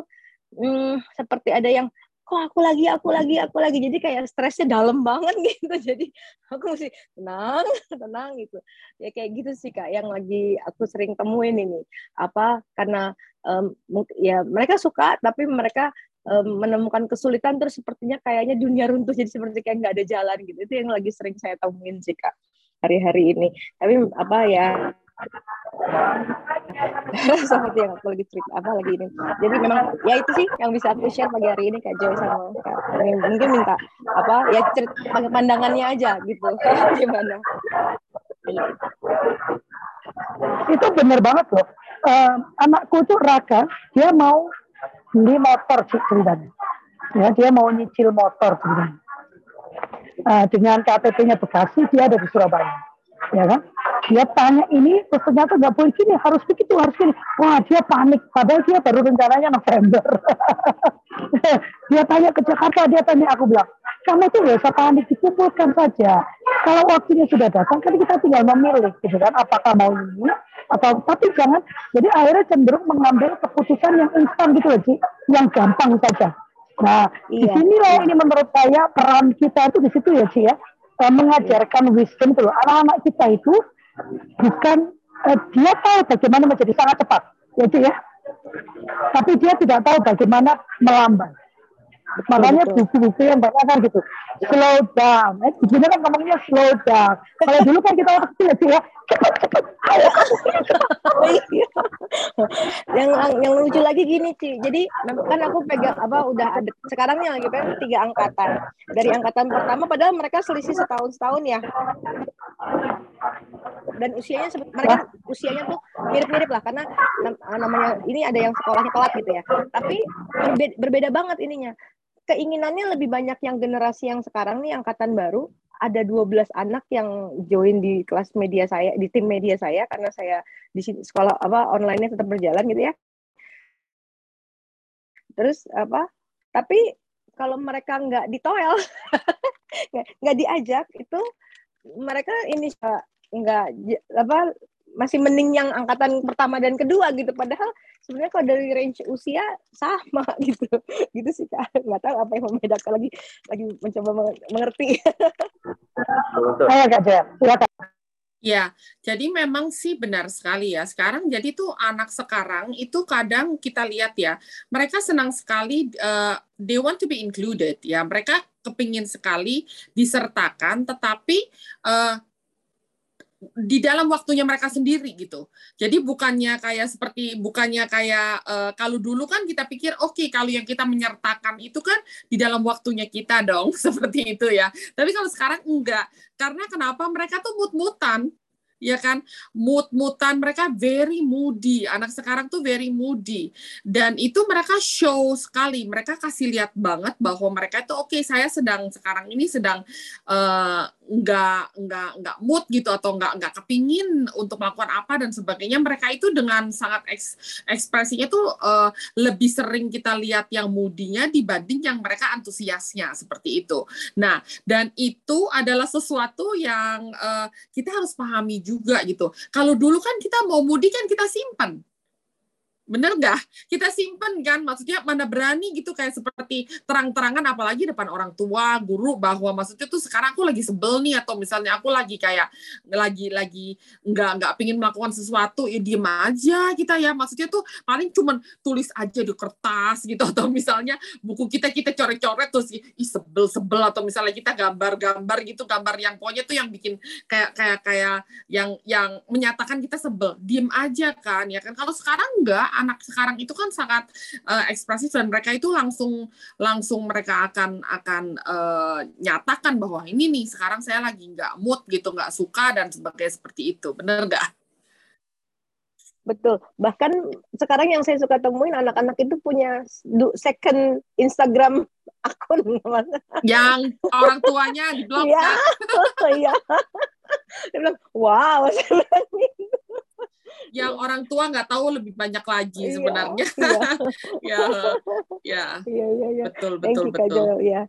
hmm, seperti ada yang kok aku lagi aku lagi aku lagi. Jadi kayak stresnya dalam banget gitu. Jadi aku mesti tenang tenang gitu. Ya kayak gitu sih kak yang lagi aku sering temuin ini. Apa karena um, ya mereka suka tapi mereka um, menemukan kesulitan terus sepertinya kayaknya dunia runtuh jadi seperti kayak nggak ada jalan gitu. Itu yang lagi sering saya temuin sih kak hari-hari ini. Tapi apa ya seperti yang aku lagi cerita apa lagi ini. Jadi memang ya itu sih yang bisa aku share pagi hari ini kak Joy sama kak mungkin minta apa ya cerita pandangannya aja gitu. Gimana? Itu benar banget loh. Uh, anakku tuh Raka dia mau beli motor sih ceritanya ya dia mau nyicil motor ceritanya uh, dengan KTP-nya Bekasi dia ada di Surabaya ya kan? Dia tanya ini terus ternyata nggak boleh gini harus begitu harus gini. Wah dia panik. Padahal dia baru rencananya November. Dia tanya ke Jakarta dia tanya aku bilang kamu tuh gak usah panik dikumpulkan saja. Kalau waktunya sudah datang kan kita tinggal memilih gitu kan. Apakah mau ini atau tapi jangan. Jadi akhirnya cenderung mengambil keputusan yang instan gitu loh yang gampang saja. Nah iya. di sini loh ini menurut saya peran kita itu di situ ya Ci ya uh, mengajarkan wisdom itu anak-anak kita itu bukan uh, dia tahu bagaimana menjadi sangat cepat. Ya ya. Tapi dia tidak tahu bagaimana melambat. Makanya buku-buku yang banyak kan gitu, slow down. Eh, kan ngomongnya slow down. Kalau dulu kan kita waktu kecil ya, yang yang lucu lagi gini sih, jadi kan aku pegang apa udah ada sekarangnya lagi pegang tiga angkatan. Dari angkatan pertama, padahal mereka selisih setahun setahun ya. Dan usianya mereka usianya tuh mirip-mirip lah karena namanya ini ada yang sekolahnya telat gitu ya. Tapi berbeda banget ininya keinginannya lebih banyak yang generasi yang sekarang nih angkatan baru ada 12 anak yang join di kelas media saya di tim media saya karena saya di sini sekolah apa online-nya tetap berjalan gitu ya. Terus apa? Tapi kalau mereka nggak ditoel, nggak diajak itu mereka ini nggak apa masih mending yang angkatan pertama dan kedua gitu. Padahal sebenarnya kalau dari range usia sama gitu. Gitu sih kak. Nggak tahu apa yang membedakan lagi. Lagi mencoba mengerti. Saya kak silakan. Ya, jadi memang sih benar sekali ya. Sekarang jadi tuh anak sekarang itu kadang kita lihat ya, mereka senang sekali uh, they want to be included ya. Mereka kepingin sekali disertakan, tetapi uh, di dalam waktunya mereka sendiri gitu. Jadi bukannya kayak seperti bukannya kayak uh, kalau dulu kan kita pikir oke okay, kalau yang kita menyertakan itu kan di dalam waktunya kita dong seperti itu ya. Tapi kalau sekarang enggak. Karena kenapa mereka tuh mut-mutan ya kan mood-mutan mereka very moody anak sekarang tuh very moody dan itu mereka show sekali mereka kasih lihat banget bahwa mereka itu oke okay, saya sedang sekarang ini sedang uh, nggak nggak nggak mood gitu atau nggak nggak kepingin untuk melakukan apa dan sebagainya mereka itu dengan sangat eks, ekspresinya tuh uh, lebih sering kita lihat yang moodinya dibanding yang mereka antusiasnya seperti itu. Nah dan itu adalah sesuatu yang uh, kita harus pahami juga gitu. Kalau dulu kan kita mau mudik kan kita simpan bener nggak? Kita simpen kan maksudnya mana berani gitu kayak seperti terang-terangan apalagi depan orang tua guru bahwa maksudnya tuh sekarang aku lagi sebel nih atau misalnya aku lagi kayak lagi lagi nggak nggak pingin melakukan sesuatu ya diem aja kita ya. Maksudnya tuh paling cuman tulis aja di kertas gitu atau misalnya buku kita kita coret-coret terus ih sebel sebel atau misalnya kita gambar-gambar gitu gambar yang pokoknya tuh yang bikin kayak kayak kayak yang yang menyatakan kita sebel. Diem aja kan ya kan? Kalau sekarang enggak anak sekarang itu kan sangat uh, ekspresif dan mereka itu langsung langsung mereka akan akan uh, nyatakan bahwa ini nih sekarang saya lagi nggak mood gitu nggak suka dan sebagainya seperti itu benar nggak? Betul. Bahkan sekarang yang saya suka temuin anak-anak itu punya second Instagram akun. Yang orang tuanya di blog. Iya. Iya. Dia bilang, wow. Saya bilang gitu yang iya. orang tua nggak tahu lebih banyak lagi iya, sebenarnya. Iya. ya, ya. Iya, iya, iya. Betul, betul, betul. ya.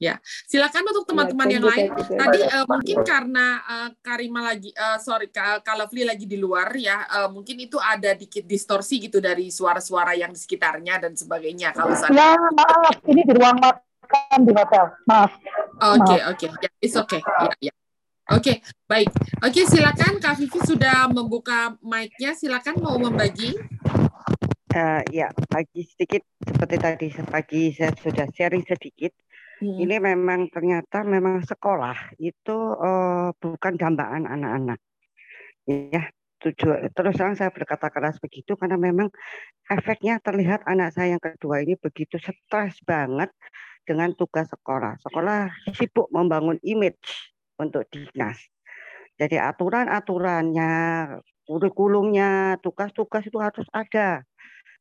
Ya, silakan untuk teman-teman ya, yang lain. Tadi uh, mungkin karena uh, Karima lagi, uh, sorry, Kalafli lagi di luar ya, uh, mungkin itu ada dikit distorsi gitu dari suara-suara yang di sekitarnya dan sebagainya. Kalau saya. Ya, maaf, ini di ruang makan di hotel. Maaf. Oke, okay, oke, okay. Ya, yeah, it's okay. Ya, yeah, ya. Yeah. Oke, okay, baik. Oke, okay, silakan Kak Vivi sudah membuka mic-nya. Silakan mau membagi. Uh, ya, pagi sedikit seperti tadi pagi saya sudah sharing sedikit Hmm. Ini memang ternyata memang sekolah itu uh, bukan dambaan anak-anak. Ya, tujuan terus terang saya berkata keras begitu karena memang efeknya terlihat anak saya yang kedua ini begitu stres banget dengan tugas sekolah. Sekolah sibuk membangun image untuk dinas. Jadi aturan-aturannya, kurikulumnya, tugas-tugas itu harus ada.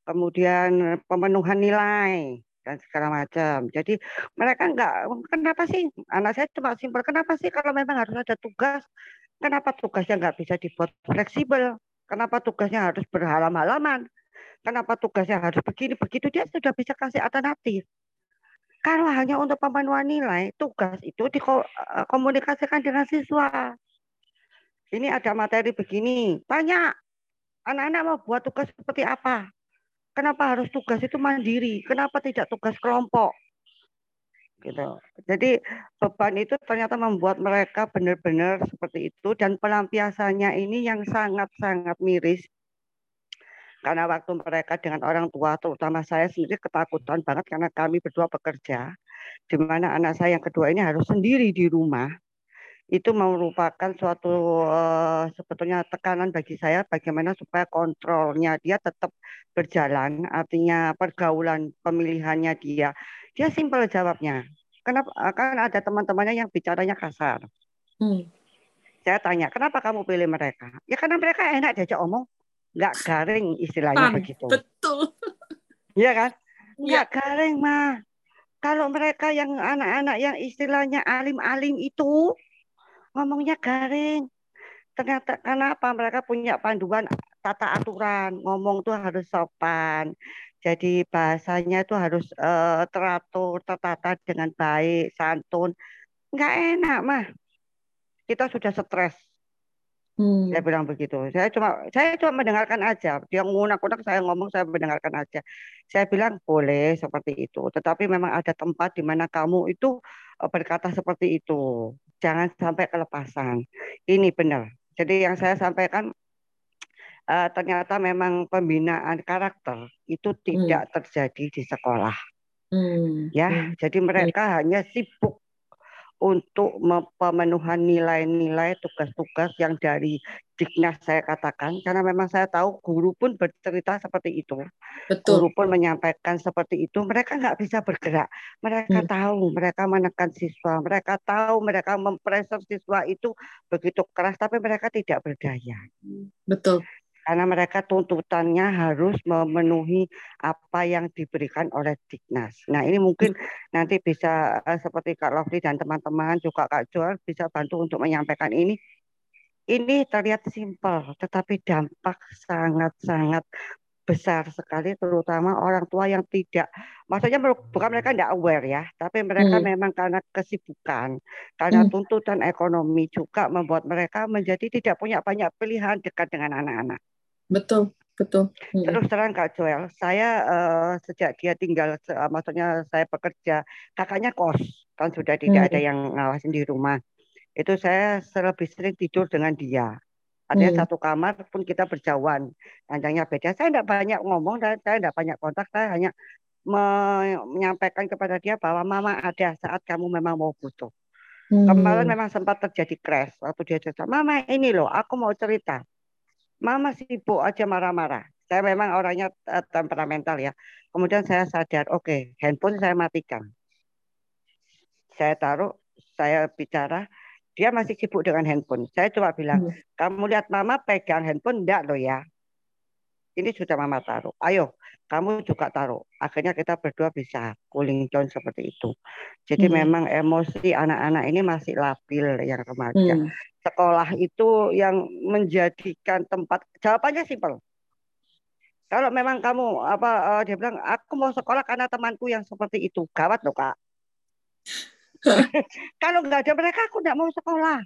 Kemudian pemenuhan nilai, dan segala macam. Jadi mereka enggak, kenapa sih anak saya cuma simpel, kenapa sih kalau memang harus ada tugas, kenapa tugasnya enggak bisa dibuat fleksibel? Kenapa tugasnya harus berhalam-halaman? Kenapa tugasnya harus begini begitu? Dia sudah bisa kasih alternatif. Kalau hanya untuk pemenuhan nilai, tugas itu dikomunikasikan dengan siswa. Ini ada materi begini, tanya anak-anak mau buat tugas seperti apa? Kenapa harus tugas itu mandiri? Kenapa tidak tugas kelompok? Gitu. Jadi beban itu ternyata membuat mereka benar-benar seperti itu dan pelampiasannya ini yang sangat-sangat miris. Karena waktu mereka dengan orang tua, terutama saya sendiri ketakutan banget karena kami berdua bekerja, di mana anak saya yang kedua ini harus sendiri di rumah. Itu merupakan suatu uh, sebetulnya tekanan bagi saya bagaimana supaya kontrolnya dia tetap berjalan artinya pergaulan pemilihannya dia. Dia simpel jawabnya kenapa kan ada teman-temannya yang bicaranya kasar. Hmm. saya tanya kenapa kamu pilih mereka? Ya karena mereka enak diajak omong nggak garing istilahnya begitu betul iya kan nggak ya. garing mah kalau mereka yang anak-anak yang istilahnya alim-alim itu ngomongnya garing. Ternyata karena apa? Mereka punya panduan tata aturan, ngomong tuh harus sopan. Jadi bahasanya itu harus uh, teratur, tertata dengan baik, santun. Enggak enak mah. Kita sudah stres. Hmm. Saya bilang begitu. Saya cuma saya cuma mendengarkan aja. Dia ngunak-ngunak saya ngomong saya mendengarkan aja. Saya bilang boleh seperti itu. Tetapi memang ada tempat di mana kamu itu eh, berkata seperti itu jangan sampai kelepasan. Ini benar. Jadi yang saya sampaikan uh, ternyata memang pembinaan karakter itu tidak hmm. terjadi di sekolah. Hmm. Ya, hmm. jadi mereka hmm. hanya sibuk untuk pemenuhan nilai-nilai tugas-tugas yang dari Dignas saya katakan. Karena memang saya tahu guru pun bercerita seperti itu. Betul. guru pun menyampaikan seperti itu. Mereka nggak bisa bergerak. Mereka hmm. tahu mereka menekan siswa. Mereka tahu mereka mempreser siswa itu begitu keras tapi mereka tidak berdaya. Betul karena mereka tuntutannya harus memenuhi apa yang diberikan oleh Dignas. Nah ini mungkin nanti bisa uh, seperti Kak Lovely dan teman-teman juga Kak Joel bisa bantu untuk menyampaikan ini. Ini terlihat simpel, tetapi dampak sangat-sangat besar sekali, terutama orang tua yang tidak, maksudnya bukan mereka tidak aware ya, tapi mereka hmm. memang karena kesibukan, karena hmm. tuntutan ekonomi juga membuat mereka menjadi tidak punya banyak pilihan dekat dengan anak-anak. Betul, betul. Hmm. Terus terang Kak Joel, saya uh, sejak dia tinggal, uh, maksudnya saya bekerja, kakaknya kos, kan sudah tidak hmm. ada yang ngawasin di rumah. Itu saya lebih sering tidur dengan dia. Artinya hmm. satu kamar pun kita berjauhan, panjangnya beda. Saya tidak banyak ngomong dan saya tidak banyak kontak, saya hanya menyampaikan kepada dia bahwa mama ada saat kamu memang mau butuh. Hmm. Kemarin memang sempat terjadi crash waktu dia cerita, mama ini loh, aku mau cerita Mama sibuk aja marah-marah. Saya memang orangnya uh, temperamental ya. Kemudian saya sadar, oke, okay, handphone saya matikan. Saya taruh, saya bicara, dia masih sibuk dengan handphone. Saya coba bilang, hmm. kamu lihat mama pegang handphone, enggak loh ya. Ini sudah mama taruh. Ayo, kamu juga taruh. Akhirnya kita berdua bisa cooling down seperti itu. Jadi hmm. memang emosi anak-anak ini masih labil yang remaja. Hmm sekolah itu yang menjadikan tempat jawabannya simpel kalau memang kamu apa uh, dia bilang aku mau sekolah karena temanku yang seperti itu gawat loh kak Kalau nggak ada mereka aku nggak mau sekolah.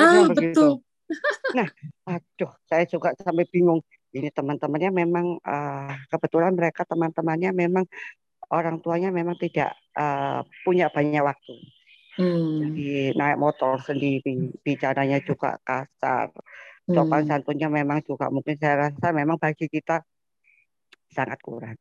Ah, betul. Nah, aduh, saya juga sampai bingung. Ini teman-temannya memang uh, kebetulan mereka teman-temannya memang orang tuanya memang tidak uh, punya banyak waktu. Hmm. Jadi naik motor sendiri, bicaranya juga kasar. Sopan hmm. santunnya memang juga mungkin saya rasa memang bagi kita sangat kurang.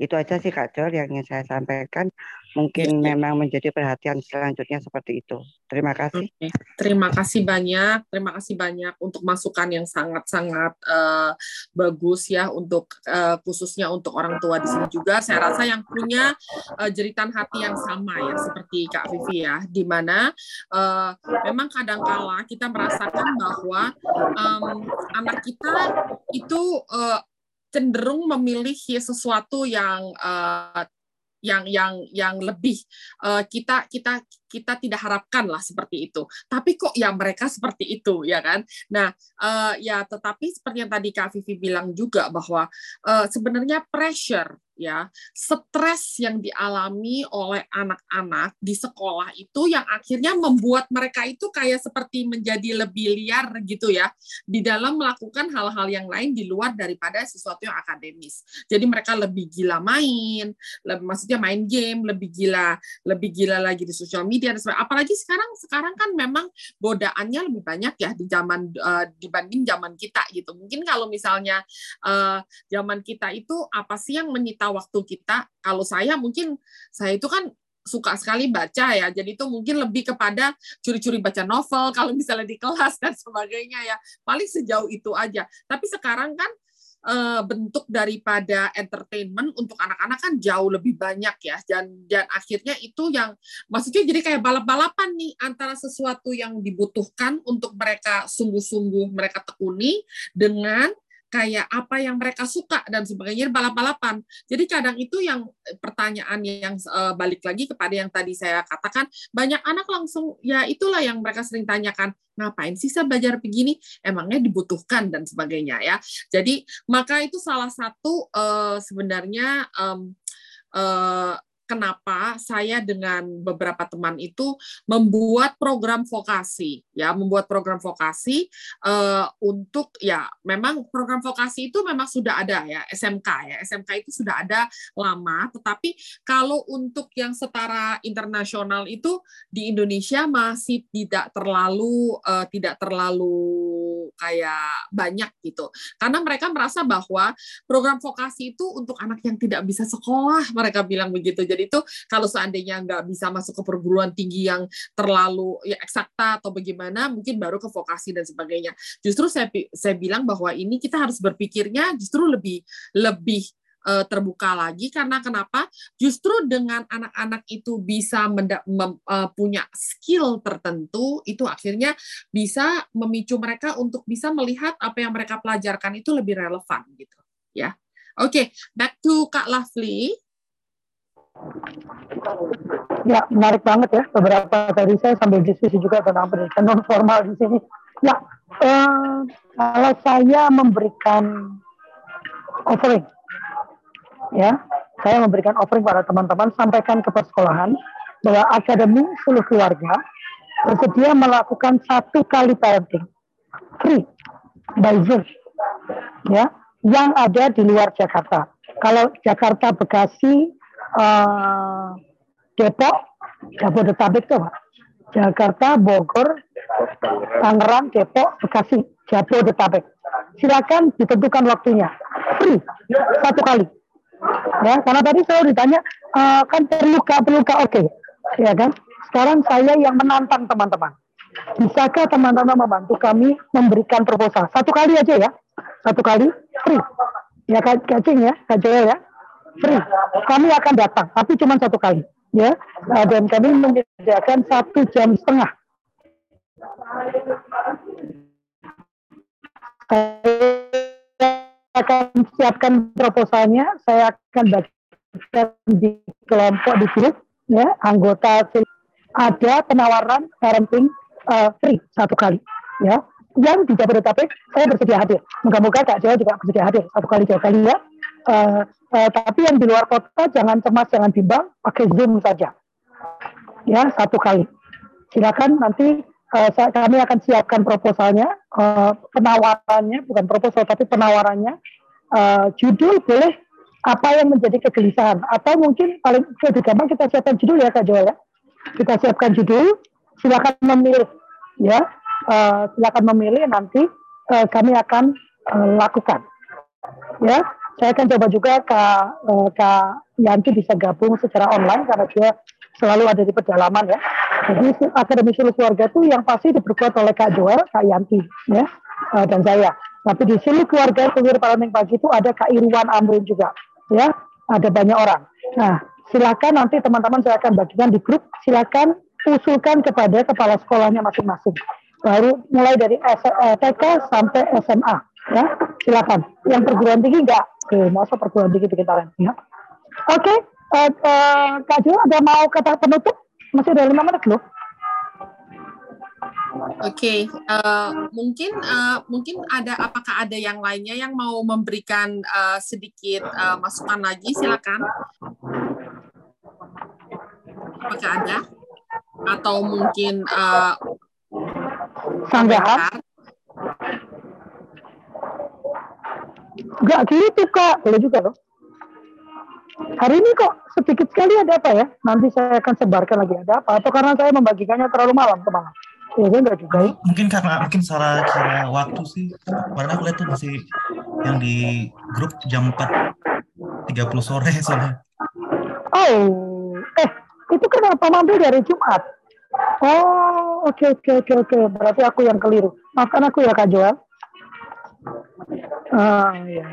Itu aja sih Kak Jor yang ingin saya sampaikan. Mungkin ya, memang menjadi perhatian selanjutnya seperti itu. Terima kasih. Oke. Terima kasih banyak. Terima kasih banyak untuk masukan yang sangat-sangat uh, bagus ya untuk uh, khususnya untuk orang tua di sini juga. Saya rasa yang punya uh, jeritan hati yang sama ya seperti Kak Vivi ya, di mana uh, memang kadangkala kita merasakan bahwa um, anak kita itu uh, cenderung memilih sesuatu yang uh, yang yang yang lebih uh, kita kita kita tidak harapkan lah seperti itu. Tapi kok ya mereka seperti itu ya kan. Nah uh, ya tetapi seperti yang tadi Kak Vivi bilang juga bahwa uh, sebenarnya pressure ya stres yang dialami oleh anak-anak di sekolah itu yang akhirnya membuat mereka itu kayak seperti menjadi lebih liar gitu ya di dalam melakukan hal-hal yang lain di luar daripada sesuatu yang akademis. Jadi mereka lebih gila main, lebih, maksudnya main game, lebih gila, lebih gila lagi di sosial media dan sebagainya. Apalagi sekarang sekarang kan memang godaannya lebih banyak ya di zaman uh, dibanding zaman kita gitu. Mungkin kalau misalnya uh, zaman kita itu apa sih yang menyita waktu kita. Kalau saya mungkin saya itu kan suka sekali baca ya. Jadi itu mungkin lebih kepada curi-curi baca novel kalau misalnya di kelas dan sebagainya ya. Paling sejauh itu aja. Tapi sekarang kan eh, bentuk daripada entertainment untuk anak-anak kan jauh lebih banyak ya. Dan dan akhirnya itu yang maksudnya jadi kayak balap-balapan nih antara sesuatu yang dibutuhkan untuk mereka sungguh-sungguh mereka tekuni dengan kayak apa yang mereka suka dan sebagainya balap-balapan. Jadi kadang itu yang eh, pertanyaan yang uh, balik lagi kepada yang tadi saya katakan banyak anak langsung ya itulah yang mereka sering tanyakan ngapain sih saya belajar begini emangnya dibutuhkan dan sebagainya ya. Jadi maka itu salah satu uh, sebenarnya um, uh, kenapa saya dengan beberapa teman itu membuat program vokasi ya membuat program vokasi uh, untuk ya memang program vokasi itu memang sudah ada ya SMK ya. SMK itu sudah ada lama tetapi kalau untuk yang setara internasional itu di Indonesia masih tidak terlalu uh, tidak terlalu kayak banyak gitu. Karena mereka merasa bahwa program vokasi itu untuk anak yang tidak bisa sekolah mereka bilang begitu. Jadi itu kalau seandainya nggak bisa masuk ke perguruan tinggi yang terlalu ya eksakta atau bagaimana mungkin baru ke vokasi dan sebagainya. Justru saya saya bilang bahwa ini kita harus berpikirnya justru lebih lebih uh, terbuka lagi karena kenapa justru dengan anak-anak itu bisa uh, punya skill tertentu itu akhirnya bisa memicu mereka untuk bisa melihat apa yang mereka pelajarkan itu lebih relevan gitu ya oke okay, back to Kak Lovely Ya, menarik banget ya. Beberapa tadi saya sambil diskusi juga tentang pendidikan non formal di sini. Ya, eh, kalau saya memberikan offering, ya, saya memberikan offering pada teman-teman, sampaikan ke persekolahan bahwa akademi seluruh keluarga bersedia melakukan satu kali parenting free by Zoom, ya, yang ada di luar Jakarta. Kalau Jakarta, Bekasi, uh, Depok, Jabodetabek tuh Pak. Jakarta, Bogor, Tangerang, Depok, Bekasi, Jabodetabek. Silakan ditentukan waktunya. Free, satu kali. Ya, karena tadi saya ditanya, uh, kan perlu kak, oke. Okay. Ya kan? Sekarang saya yang menantang teman-teman. Bisakah teman-teman membantu kami memberikan proposal? Satu kali aja ya. Satu kali, free. Ya, Kak Cing ya, Joel ya free. Kami akan datang, tapi cuma satu kali, ya. Nah, dan kami menyediakan satu jam setengah. Saya akan siapkan proposalnya, saya akan bagikan di kelompok di grup, ya, anggota ada penawaran parenting uh, free satu kali, ya yang di Jabodetabek saya bersedia hadir. Moga-moga Kak Jawa juga bersedia hadir satu kali dua kali ya. Uh, uh, tapi yang di luar kota jangan cemas, jangan bimbang, pakai Zoom saja. ya satu kali. Silakan nanti uh, kami akan siapkan proposalnya, uh, penawarannya bukan proposal tapi penawarannya. Uh, judul boleh apa yang menjadi kegelisahan atau mungkin paling lebih gampang kita siapkan judul ya Kak Joel ya. Kita siapkan judul, silakan memilih ya, uh, silakan memilih nanti uh, kami akan uh, lakukan ya. Saya akan coba juga Kak, uh, Kak Yanti bisa gabung secara online karena dia selalu ada di pedalaman ya. Jadi Akademi Suluh Keluarga itu yang pasti diperkuat oleh Kak Joel, Kak Yanti ya, uh, dan saya. Tapi di Suluh Keluarga Suluh Parenting Pagi itu ada Kak Irwan Amrin juga ya, ada banyak orang. Nah, silakan nanti teman-teman saya akan bagikan di grup, silakan usulkan kepada kepala sekolahnya masing-masing. Baru mulai dari TK eh, sampai SMA ya, silakan. Yang perguruan tinggi enggak? Oke, masa perguruan tinggi bikin talent ya. Oke, okay. Uh, eh, uh, Kak Jo ada mau kata penutup? Masih ada lima menit loh. Oke, okay. uh, mungkin uh, mungkin ada apakah ada yang lainnya yang mau memberikan uh, sedikit uh, masukan lagi? Silakan. Apakah ada? Atau mungkin uh, sanggahan? Enggak gitu kak, boleh juga loh. Hari ini kok sedikit sekali ada apa ya? Nanti saya akan sebarkan lagi ada apa? Atau karena saya membagikannya terlalu malam ke malam? Ya, enggak juga. Ya. Mungkin karena mungkin salah cara waktu sih. Karena aku lihat tuh masih yang di grup jam 4 30 sore soalnya. Oh, eh itu kenapa mampir dari Jumat? Oh, oke okay, oke okay, oke okay, oke. Berarti aku yang keliru. Maafkan aku ya Kak Joel. Ah, ya.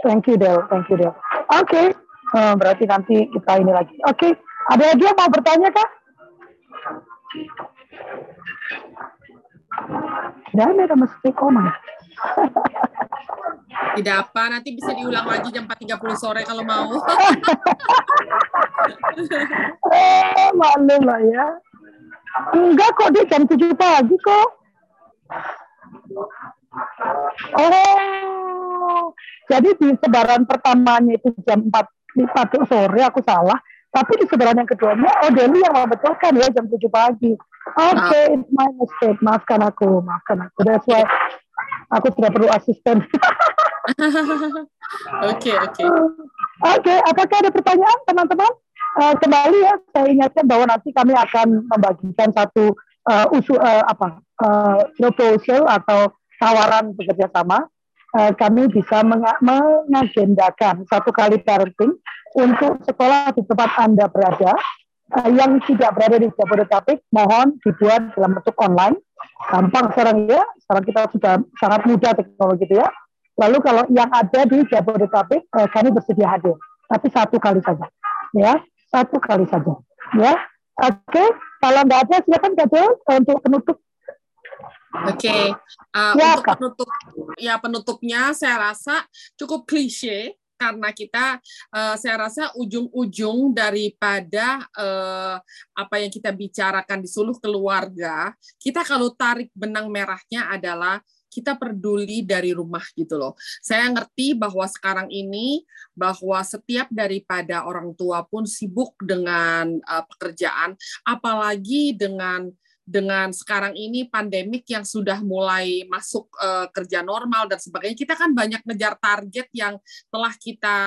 Thank you Del, thank you Del. Oke, okay. Hmm, berarti nanti kita ini lagi. Oke, okay. ada lagi yang mau bertanya kak? Dan ada mesti koma. Tidak apa, nanti bisa diulang lagi jam 4.30 sore kalau mau. eh, malu lah ya. Enggak kok, dia jam 7 pagi kok. Oh, jadi di sebaran pertamanya itu jam 4 satu sore aku salah tapi di sebenarnya yang keduanya oh Deli yang membetulkan ya jam 7 pagi. Oke okay, it's my mistake maafkan aku maafkan aku. That's why aku tidak perlu asisten. Oke oke. Oke apakah ada pertanyaan teman-teman? Uh, kembali ya saya ingatkan bahwa nanti kami akan membagikan satu uh, usul uh, apa uh, proposal atau tawaran bekerja sama uh, kami bisa mengagendakan satu kali parenting untuk sekolah di tempat Anda berada. Uh, yang tidak berada di Jabodetabek mohon dibuat dalam bentuk online. Gampang sekarang ya. Sekarang kita sudah sangat mudah teknologi itu ya. Lalu kalau yang ada di Jabodetabek uh, kami bersedia hadir. Tapi satu kali saja. Ya satu kali saja. Ya. Oke kalau nggak ada silakan saja untuk penutup Oke, okay. uh, ya, untuk penutup ya penutupnya saya rasa cukup klise karena kita uh, saya rasa ujung-ujung daripada uh, apa yang kita bicarakan di seluruh keluarga, kita kalau tarik benang merahnya adalah kita peduli dari rumah gitu loh. Saya ngerti bahwa sekarang ini bahwa setiap daripada orang tua pun sibuk dengan uh, pekerjaan, apalagi dengan dengan sekarang ini pandemik yang sudah mulai masuk uh, kerja normal dan sebagainya, kita kan banyak ngejar target yang telah kita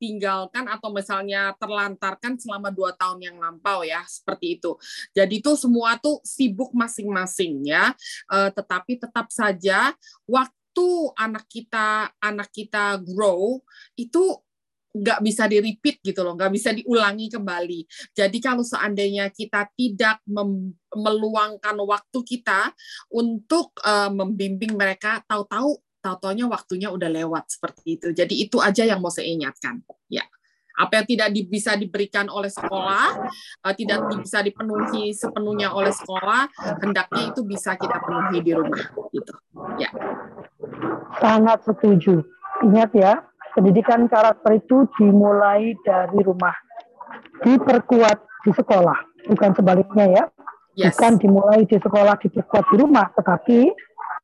tinggalkan atau misalnya terlantarkan selama dua tahun yang lampau ya seperti itu. Jadi itu semua tuh sibuk masing-masing ya, uh, tetapi tetap saja waktu anak kita anak kita grow itu nggak bisa di repeat gitu loh, nggak bisa diulangi kembali. Jadi kalau seandainya kita tidak meluangkan waktu kita untuk uh, membimbing mereka, tahu-tahu tahu-taunya waktunya udah lewat seperti itu. Jadi itu aja yang mau saya ingatkan. Ya apa yang tidak bisa diberikan oleh sekolah, uh, tidak bisa dipenuhi sepenuhnya oleh sekolah, hendaknya itu bisa kita penuhi di rumah, gitu. Ya. Sangat setuju. Ingat ya, pendidikan karakter itu dimulai dari rumah, diperkuat di sekolah, bukan sebaliknya ya. Yes. Bukan dimulai di sekolah, diperkuat di rumah, tetapi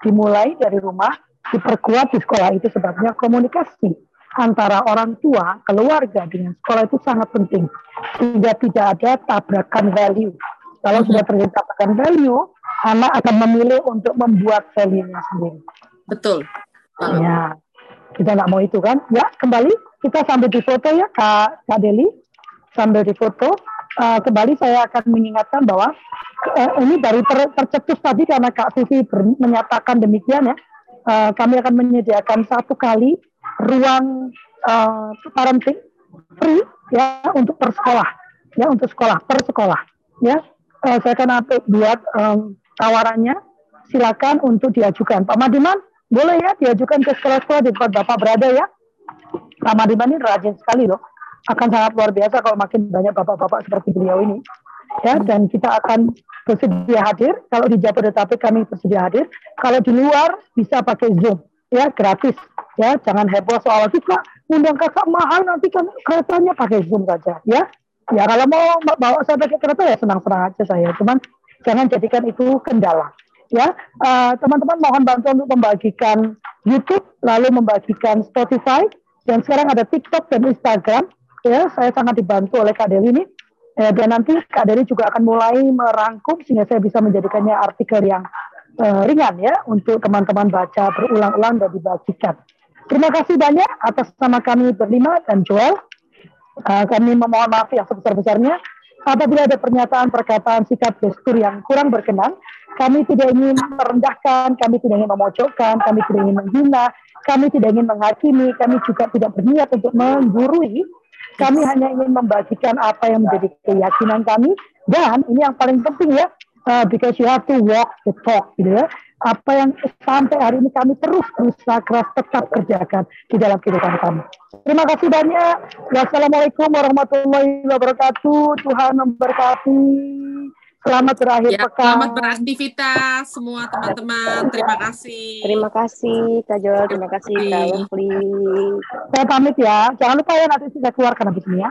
dimulai dari rumah, diperkuat di sekolah itu sebabnya komunikasi. antara orang tua, keluarga dengan sekolah itu sangat penting sehingga tidak ada tabrakan value. Kalau sudah terjadi tabrakan value, anak akan memilih untuk membuat value-nya sendiri. Betul. Ya, kita nggak mau itu kan? Ya, kembali kita sambil di foto ya, Kak, Kak Deli. Sambil di foto, uh, kembali saya akan mengingatkan bahwa uh, ini dari ter, tercetus tadi karena Kak Sufi menyatakan demikian ya. Uh, kami akan menyediakan satu kali ruang uh, parenting free ya untuk per sekolah ya untuk sekolah per sekolah ya uh, saya akan buat um, tawarannya silakan untuk diajukan Pak Madiman boleh ya diajukan ke sekolah-sekolah di tempat Bapak berada ya? Pak Madiman ini rajin sekali loh. Akan sangat luar biasa kalau makin banyak bapak-bapak seperti beliau ini. Ya dan kita akan bersedia hadir. Kalau di Jabodetabek kami bersedia hadir. Kalau di luar bisa pakai Zoom. Ya gratis. Ya jangan heboh soal kita. Undang kakak mahal nanti kan keretanya pakai Zoom saja. Ya ya kalau mau bawa saya pakai kereta ya senang-senang aja saya. Cuman jangan jadikan itu kendala ya teman teman-teman mohon bantu untuk membagikan YouTube lalu membagikan Spotify dan sekarang ada TikTok dan Instagram ya saya sangat dibantu oleh Kak Dewi ini ya, dan nanti Kak Dewi juga akan mulai merangkum sehingga saya bisa menjadikannya artikel yang uh, ringan ya untuk teman-teman baca berulang-ulang dan dibagikan. Terima kasih banyak atas nama kami berlima dan Joel. Uh, kami memohon maaf yang sebesar-besarnya apabila ada pernyataan, perkataan, sikap, gestur yang kurang berkenan. Kami tidak ingin merendahkan, kami tidak ingin memojokkan, kami tidak ingin menghina, kami tidak ingin menghakimi, kami juga tidak berniat untuk menggurui kami hanya ingin membagikan apa yang menjadi keyakinan kami dan ini yang paling penting ya, uh, because you have to walk the talk, gitu ya. Apa yang sampai hari ini kami terus berusaha keras tetap kerjakan di dalam kehidupan kami. Terima kasih banyak. Wassalamualaikum warahmatullahi wabarakatuh. Tuhan memberkati. Selamat berakhir ya, pekan. Selamat beraktivitas semua teman-teman. Terima kasih. Terima kasih Kak Joel, terima kasih Kak Wafli. Saya pamit ya. Jangan lupa ya nanti saya keluarkan habis ini ya.